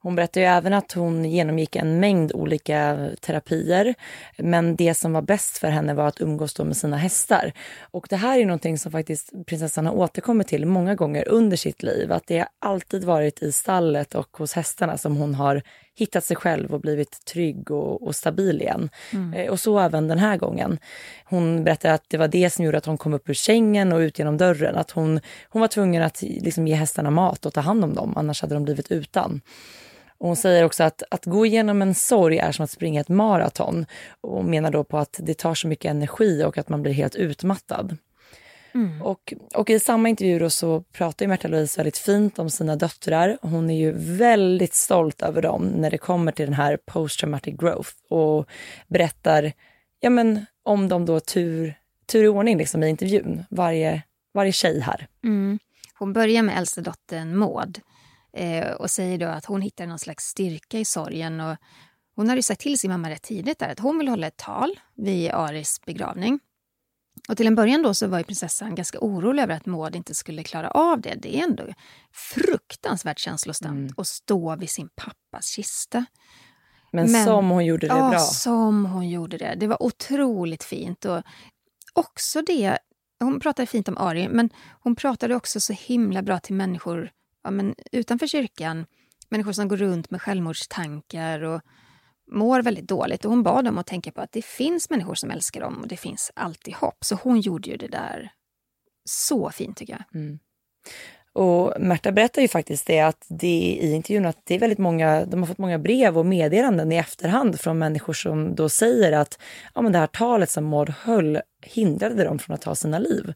Hon berättar ju även att hon genomgick en mängd olika terapier. Men det som var bäst för henne var att umgås med sina hästar. Och det här är någonting som faktiskt prinsessan har återkommit till många gånger under sitt liv. Att det har alltid varit i stallet och hos hästarna som hon har hittat sig själv och blivit trygg och, och stabil igen. Mm. Eh, och så även den här gången. Hon berättar att det var det som gjorde att hon kom upp ur sängen och ut genom dörren. Att hon, hon var tvungen att liksom ge hästarna mat och ta hand om dem, annars hade de blivit utan. Och hon säger också att att gå igenom en sorg är som att springa ett maraton och menar då på att det tar så mycket energi och att man blir helt utmattad. Mm. Och, och i samma intervju så pratar ju Märta Louise väldigt fint om sina döttrar. Hon är ju väldigt stolt över dem när det kommer till den här post traumatic growth och berättar ja, men, om dem då tur, tur i ordning liksom, i intervjun. Varje, varje tjej här. Mm. Hon börjar med äldsta dottern Maud eh, och säger då att hon hittar någon slags styrka i sorgen. Och hon hade sagt till sin mamma rätt tidigt där att hon vill hålla ett tal vid Aris begravning. Och till en början då så var ju prinsessan ganska orolig över att Maud inte skulle klara av det. Det är ändå fruktansvärt känslosamt mm. att stå vid sin pappas kista. Men, Men som hon gjorde det ja, bra. som hon gjorde det. Det var otroligt fint. Och också det, hon pratade fint om Ari, men hon pratade också så himla bra till människor ja, men utanför kyrkan. Människor som går runt med självmordstankar och mår väldigt dåligt. Och hon bad dem att tänka på att det finns människor som älskar dem och det finns alltid hopp. Så hon gjorde ju det där så fint tycker jag. Mm. Och Märta berättar ju faktiskt det att det i intervjun att det är väldigt många, de har fått många brev och meddelanden i efterhand från människor som då säger att ja, men det här talet som Maud höll hindrade dem från att ta sina liv.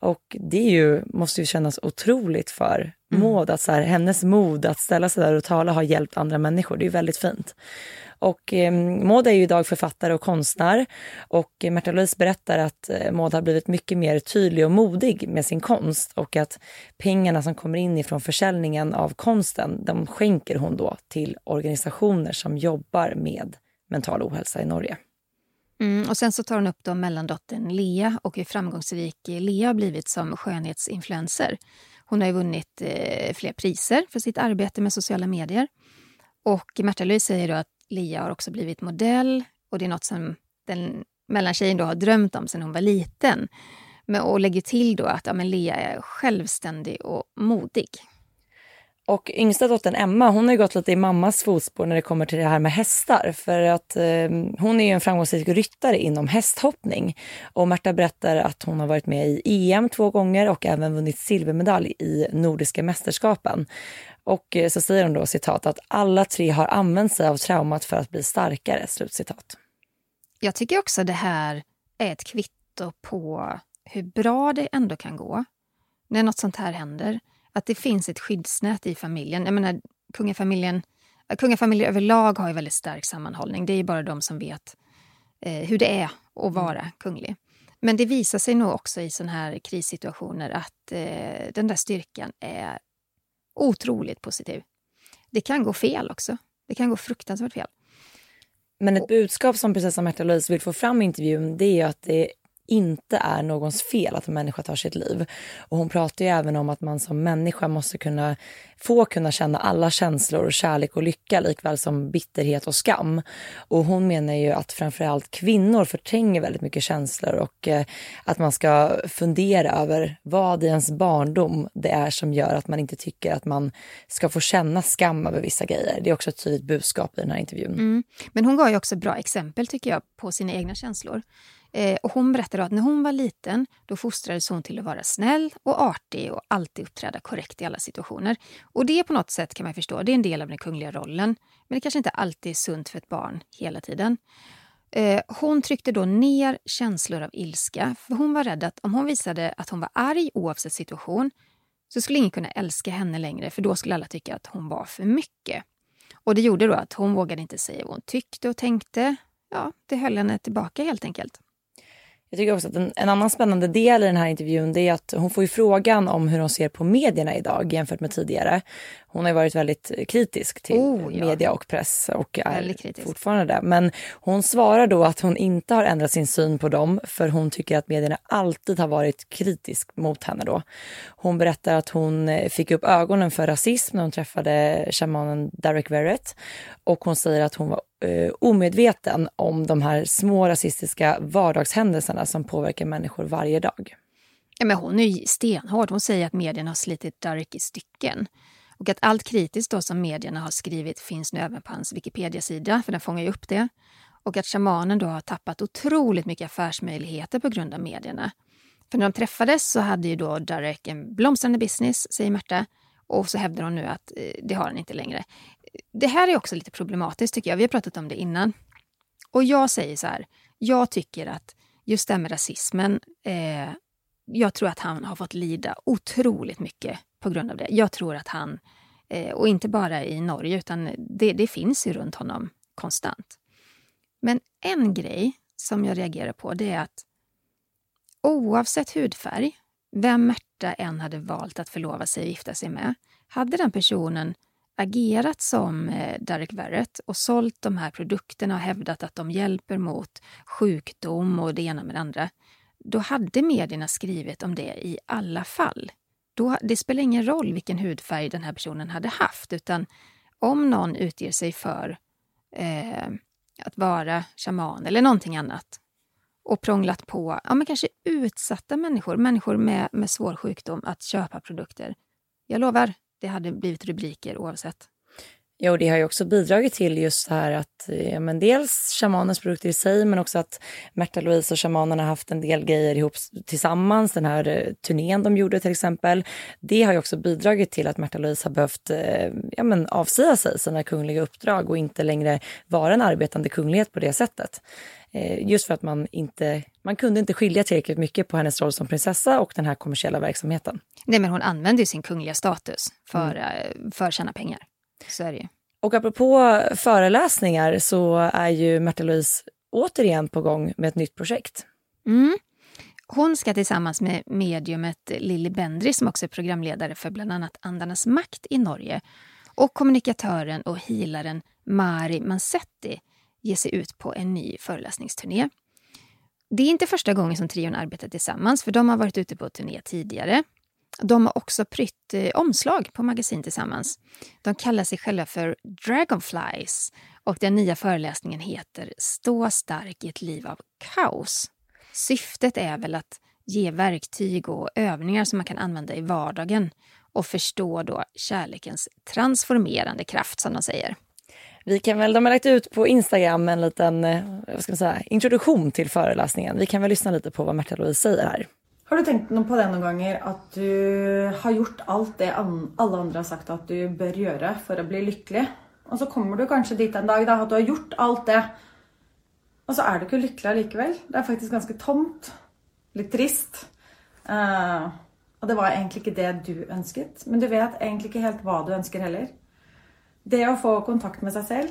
Och det är ju, måste ju kännas otroligt för mm. Maud, att så här, hennes mod att ställa sig där och tala har hjälpt andra människor. Det är väldigt fint. Och eh, Maud är ju idag författare och konstnär och Märta Louise berättar att eh, Maud har blivit mycket mer tydlig och modig med sin konst och att pengarna som kommer in ifrån försäljningen av konsten, de skänker hon då till organisationer som jobbar med mental ohälsa i Norge. Mm, och sen så tar hon upp då mellandottern Lea och hur framgångsrik Lea har blivit som skönhetsinfluencer. Hon har ju vunnit eh, fler priser för sitt arbete med sociala medier. Och Märta Louise säger då att Lea har också blivit modell och det är något som den mellantjejen då har drömt om sedan hon var liten. Men, och lägger till då att ja, men Lea är självständig och modig. Och yngsta dottern Emma, hon har gått lite i mammas fotspår när det kommer till det här med hästar. För att eh, hon är ju en framgångsrik ryttare inom hästhoppning. Och Märta berättar att hon har varit med i EM två gånger och även vunnit silvermedalj i Nordiska mästerskapen. Och eh, så säger hon då citat att alla tre har använt sig av traumat för att bli starkare. Slutcitat. Jag tycker också det här är ett kvitto på hur bra det ändå kan gå när något sånt här händer. Att det finns ett skyddsnät i familjen. Jag menar, kungafamiljen, kungafamiljer överlag har ju väldigt stark sammanhållning. Det är bara de som vet eh, hur det är att vara mm. kunglig. Men det visar sig nog också i såna här krissituationer att eh, den där styrkan är otroligt positiv. Det kan gå fel också. Det kan gå fruktansvärt fel. Men ett budskap som prinsessa Märta Louise vill få fram i intervjun det är att det inte är någons fel att en människa tar sitt liv. Och hon pratar ju även om att man som människa måste kunna få kunna känna alla känslor, kärlek och lycka likväl som bitterhet och skam. Och hon menar ju att framförallt kvinnor förtränger väldigt mycket känslor och eh, att man ska fundera över vad i ens barndom det är som gör att man inte tycker att man ska få känna skam över vissa grejer. Det är också ett tydligt budskap i den här intervjun. Mm. Men hon gav ju också bra exempel tycker jag på sina egna känslor. Eh, och hon berättade att när hon var liten då fostrades hon till att vara snäll och artig och alltid uppträda korrekt i alla situationer. Och det på något sätt kan man förstå, det är en del av den kungliga rollen. Men det kanske inte alltid är sunt för ett barn hela tiden. Eh, hon tryckte då ner känslor av ilska, för hon var rädd att om hon visade att hon var arg oavsett situation så skulle ingen kunna älska henne längre, för då skulle alla tycka att hon var för mycket. Och det gjorde då att hon vågade inte säga vad hon tyckte och tänkte. Ja, det höll henne tillbaka helt enkelt. Jag tycker också att en, en, annan spännande del i den här intervjun det är att hon får ju frågan om hur hon ser på medierna idag jämfört med tidigare. Hon har varit väldigt kritisk till oh, ja. media och press och är fortfarande det. Men hon svarar då att hon inte har ändrat sin syn på dem för hon tycker att medierna alltid har varit kritisk mot henne då. Hon berättar att hon eh, fick upp ögonen för rasism när hon träffade shamanen Derek Verrett och hon säger att hon var eh, omedveten om de här små rasistiska vardagshändelserna som påverkar människor varje dag. Ja, men hon är ju stenhård. Hon säger att medierna har slitit Derek i stycken. Och att allt kritiskt då som medierna har skrivit finns nu även på hans Wikipedia-sida, för den fångar ju upp det. Och att shamanen då har tappat otroligt mycket affärsmöjligheter på grund av medierna. För när de träffades så hade ju då Derek en blomstrande business, säger Märta. Och så hävdar hon nu att eh, det har han inte längre. Det här är också lite problematiskt tycker jag. Vi har pratat om det innan. Och jag säger så här, jag tycker att just det här med rasismen, eh, jag tror att han har fått lida otroligt mycket på grund av det. Jag tror att han, eh, och inte bara i Norge, utan det, det finns ju runt honom konstant. Men en grej som jag reagerar på det är att oavsett hudfärg, vem Märta än hade valt att förlova sig och gifta sig med, hade den personen agerat som eh, Derek Verrett och sålt de här produkterna och hävdat att de hjälper mot sjukdom och det ena med det andra, då hade medierna skrivit om det i alla fall. Då, det spelar ingen roll vilken hudfärg den här personen hade haft, utan om någon utger sig för eh, att vara shaman eller någonting annat och prånglat på ja, men kanske utsatta människor, människor med, med svår sjukdom, att köpa produkter. Jag lovar, det hade blivit rubriker oavsett. Jo, det har ju också bidragit till just det här att ja, men dels shamanens produkter i sig, men också att Märta Louise och shamanerna har haft en del grejer ihop tillsammans. Den här eh, turnén de gjorde till exempel. Det har ju också bidragit till att Märta Louise har behövt eh, ja, men avsäga sig sina kungliga uppdrag och inte längre vara en arbetande kunglighet på det sättet. Eh, just för att man inte, man kunde inte skilja tillräckligt mycket på hennes roll som prinsessa och den här kommersiella verksamheten. Nej, men hon använde ju sin kungliga status för, mm. för att tjäna pengar. Så är det ju. Och apropå föreläsningar så är ju Märta Louise återigen på gång med ett nytt projekt. Mm. Hon ska tillsammans med mediumet Lilly Bendri, som också är programledare för bland annat Andarnas makt i Norge, och kommunikatören och healaren Mari Mansetti ge sig ut på en ny föreläsningsturné. Det är inte första gången som trion arbetar tillsammans, för de har varit ute på turné tidigare. De har också prytt eh, omslag på magasin tillsammans. De kallar sig själva för Dragonflies och den nya föreläsningen heter Stå stark i ett liv av kaos. Syftet är väl att ge verktyg och övningar som man kan använda i vardagen och förstå då kärlekens transformerande kraft, som de säger. Vi kan väl, de har lagt ut på Instagram en liten eh, vad ska man säga, introduktion till föreläsningen. Vi kan väl lyssna lite på vad Märta Louise säger här. Har du tänkt på det någon gånger att du har gjort allt det alla andra har sagt att du bör göra för att bli lycklig? Och så kommer du kanske dit en dag då, att du har gjort allt det och så är du inte lycklig likväl. Det är faktiskt ganska tomt. Lite trist. Uh, och det var egentligen inte det du önskat. Men du vet egentligen inte helt vad du önskar heller. Det att få kontakt med sig själv.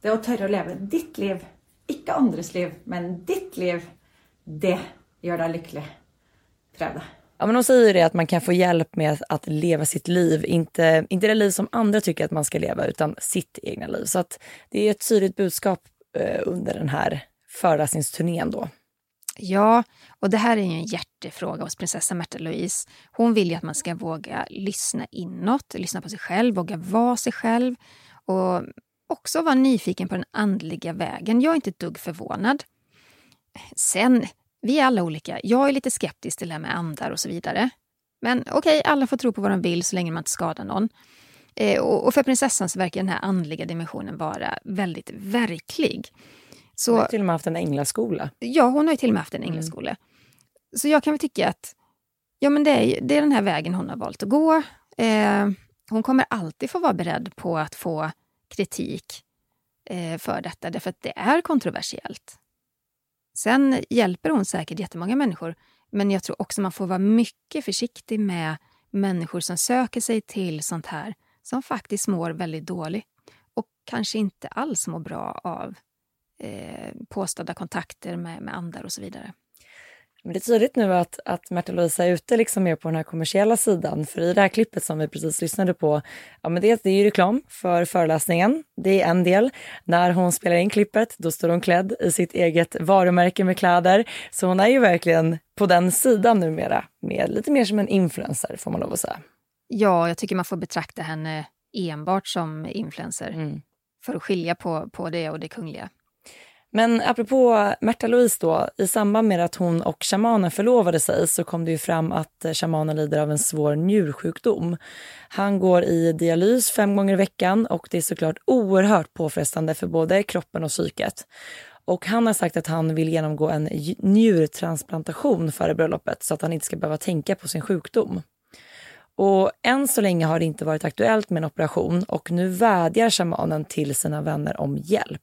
Det att å leva ditt liv. Inte andras liv, men ditt liv. Det gör dig lycklig det. Ja, men de säger det att man kan få hjälp med att leva sitt liv, inte, inte det liv som andra tycker att man ska leva, utan sitt egna liv. Så att det är ett tydligt budskap eh, under den här föreläsningsturnén då. Ja, och det här är ju en hjärtefråga hos prinsessa Märta Louise. Hon vill ju att man ska våga lyssna inåt, lyssna på sig själv, våga vara sig själv och också vara nyfiken på den andliga vägen. Jag är inte ett dugg förvånad. Sen vi är alla olika. Jag är lite skeptisk till det här med andar och så vidare. Men okej, okay, alla får tro på vad de vill så länge man inte skadar någon. Eh, och, och, för prinsessan så verkar den här andliga dimensionen vara väldigt verklig. Så, hon har till och med haft en änglaskola. Ja, hon har ju till och med haft en mm. änglaskola. Mm. Så jag kan väl tycka att ja, men det, är, det är den här vägen hon har valt att gå. Eh, hon kommer alltid få vara beredd på att få kritik eh, för detta, därför att det är kontroversiellt. Sen hjälper hon säkert jättemånga människor, men jag tror också man får vara mycket försiktig med människor som söker sig till sånt här som faktiskt mår väldigt dåligt och kanske inte alls mår bra av eh, påstådda kontakter med, med andar och så vidare. Men det är tydligt nu att, att Märta Louise är ute liksom mer på den här kommersiella sidan. För i det här klippet som vi precis lyssnade på, ja men det, det är ju reklam för föreläsningen. Det är en del. När hon spelar in klippet, då står hon klädd i sitt eget varumärke med kläder. Så hon är ju verkligen på den sidan numera, med lite mer som en influencer får man lov att säga. Ja, jag tycker man får betrakta henne enbart som influencer. Mm. För att skilja på, på det och det kungliga. Men apropå Märta Louise då, i samband med att hon och shamanen förlovade sig så kom det ju fram att eh, shamanen lider av en svår njursjukdom. Han går i dialys fem gånger i veckan och det är såklart oerhört påfrestande för både kroppen och psyket. Och han har sagt att han vill genomgå en njurtransplantation före bröllopet så att han inte ska behöva tänka på sin sjukdom. Och än så länge har det inte varit aktuellt med en operation och nu vädjar shamanen till sina vänner om hjälp.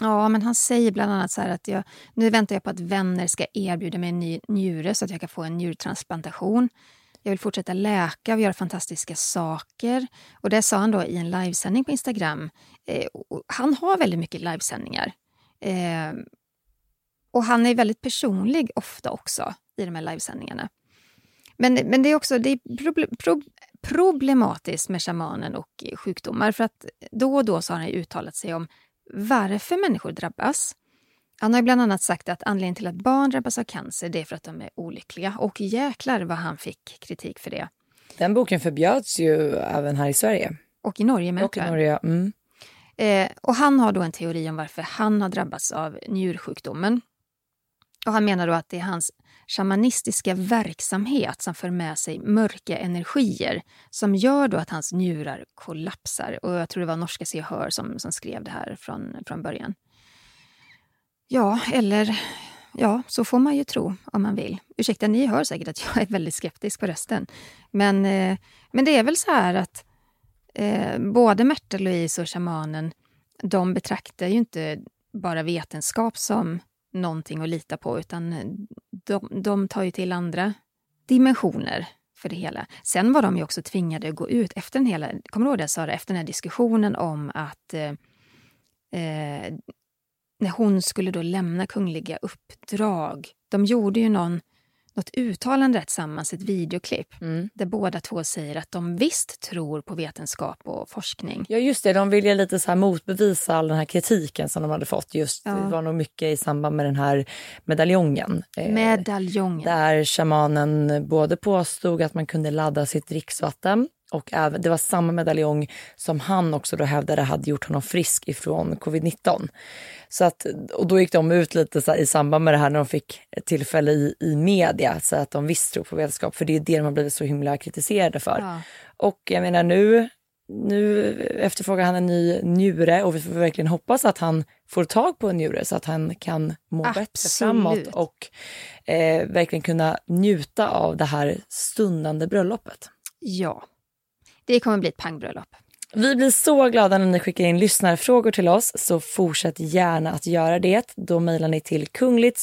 Ja, men han säger bland annat så här att jag, nu väntar jag på att vänner ska erbjuda mig en ny njure så att jag kan få en njurtransplantation. Jag vill fortsätta läka och göra fantastiska saker. Och det sa han då i en livesändning på Instagram. Eh, han har väldigt mycket livesändningar. Eh, och han är väldigt personlig ofta också i de här livesändningarna. Men, men det är också det är proble, pro, problematiskt med shamanen och sjukdomar för att då och då så har han uttalat sig om varför människor drabbas. Han har bland annat sagt att anledningen till att barn drabbas av cancer det är för att de är olyckliga. Och jäklar vad han fick kritik för det. Den boken förbjöds ju även här i Sverige. Och i Norge med. Och i Norge, mm. eh, och han har då en teori om varför han har drabbats av njursjukdomen. Och han menar då att det är hans shamanistiska verksamhet som för med sig mörka energier som gör då att hans njurar kollapsar. Och jag tror det var norska Se Hör som, som skrev det här från, från början. Ja, eller ja, så får man ju tro om man vill. Ursäkta, ni hör säkert att jag är väldigt skeptisk på rösten. Men, eh, men det är väl så här att eh, både Märta Louise och shamanen, de betraktar ju inte bara vetenskap som någonting att lita på utan eh, de, de tar ju till andra dimensioner för det hela. Sen var de ju också tvingade att gå ut efter den hela, kommer du ihåg det Sara, efter den här diskussionen om att eh, eh, när hon skulle då lämna kungliga uppdrag. De gjorde ju någon något uttalande tillsammans, ett videoklipp, mm. där båda två säger att de visst tror på vetenskap och forskning. Ja just det, de ville lite så här motbevisa all den här kritiken som de hade fått. Just ja. Det var nog mycket i samband med den här medaljongen. Eh, medaljongen. där shamanen både påstod att man kunde ladda sitt dricksvatten och även, det var samma medaljong som han också då hävdade hade gjort honom frisk ifrån covid-19. Så att, och då gick de ut lite så i samband med det här när de fick tillfälle i, i media, så att de visst tror på vetenskap, för det är det de har blivit så himla kritiserade för. Ja. Och jag menar nu, nu efterfrågar han en ny njure och vi får verkligen hoppas att han får tag på en njure så att han kan må Absolut. bättre framåt och eh, verkligen kunna njuta av det här stundande bröllopet. Ja, det kommer bli ett pangbröllop. Vi blir så glada när ni skickar in lyssnarfrågor till oss, så fortsätt gärna att göra det. Då mejlar ni till kungligt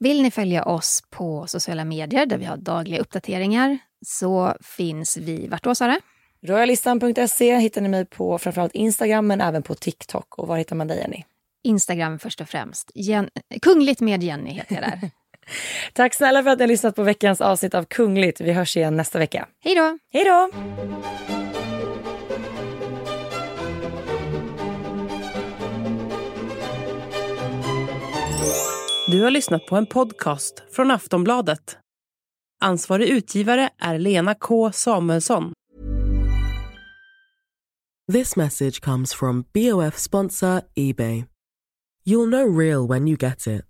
Vill ni följa oss på sociala medier där vi har dagliga uppdateringar så finns vi vart då, Sara? Royalistan.se hittar ni mig på framförallt Instagram men även på TikTok. Och var hittar man dig, Jenny? Instagram först och främst. Jen Kungligt med Jenny heter jag där. Tack snälla för att ni har lyssnat på veckans avsnitt av Kungligt. Vi hörs igen nästa vecka. Hej då! Hej då! Du har lyssnat på en podcast från Aftonbladet. Ansvarig utgivare är Lena K Samuelsson. This message comes from BOF sponsor Ebay. You'll know real when you get it.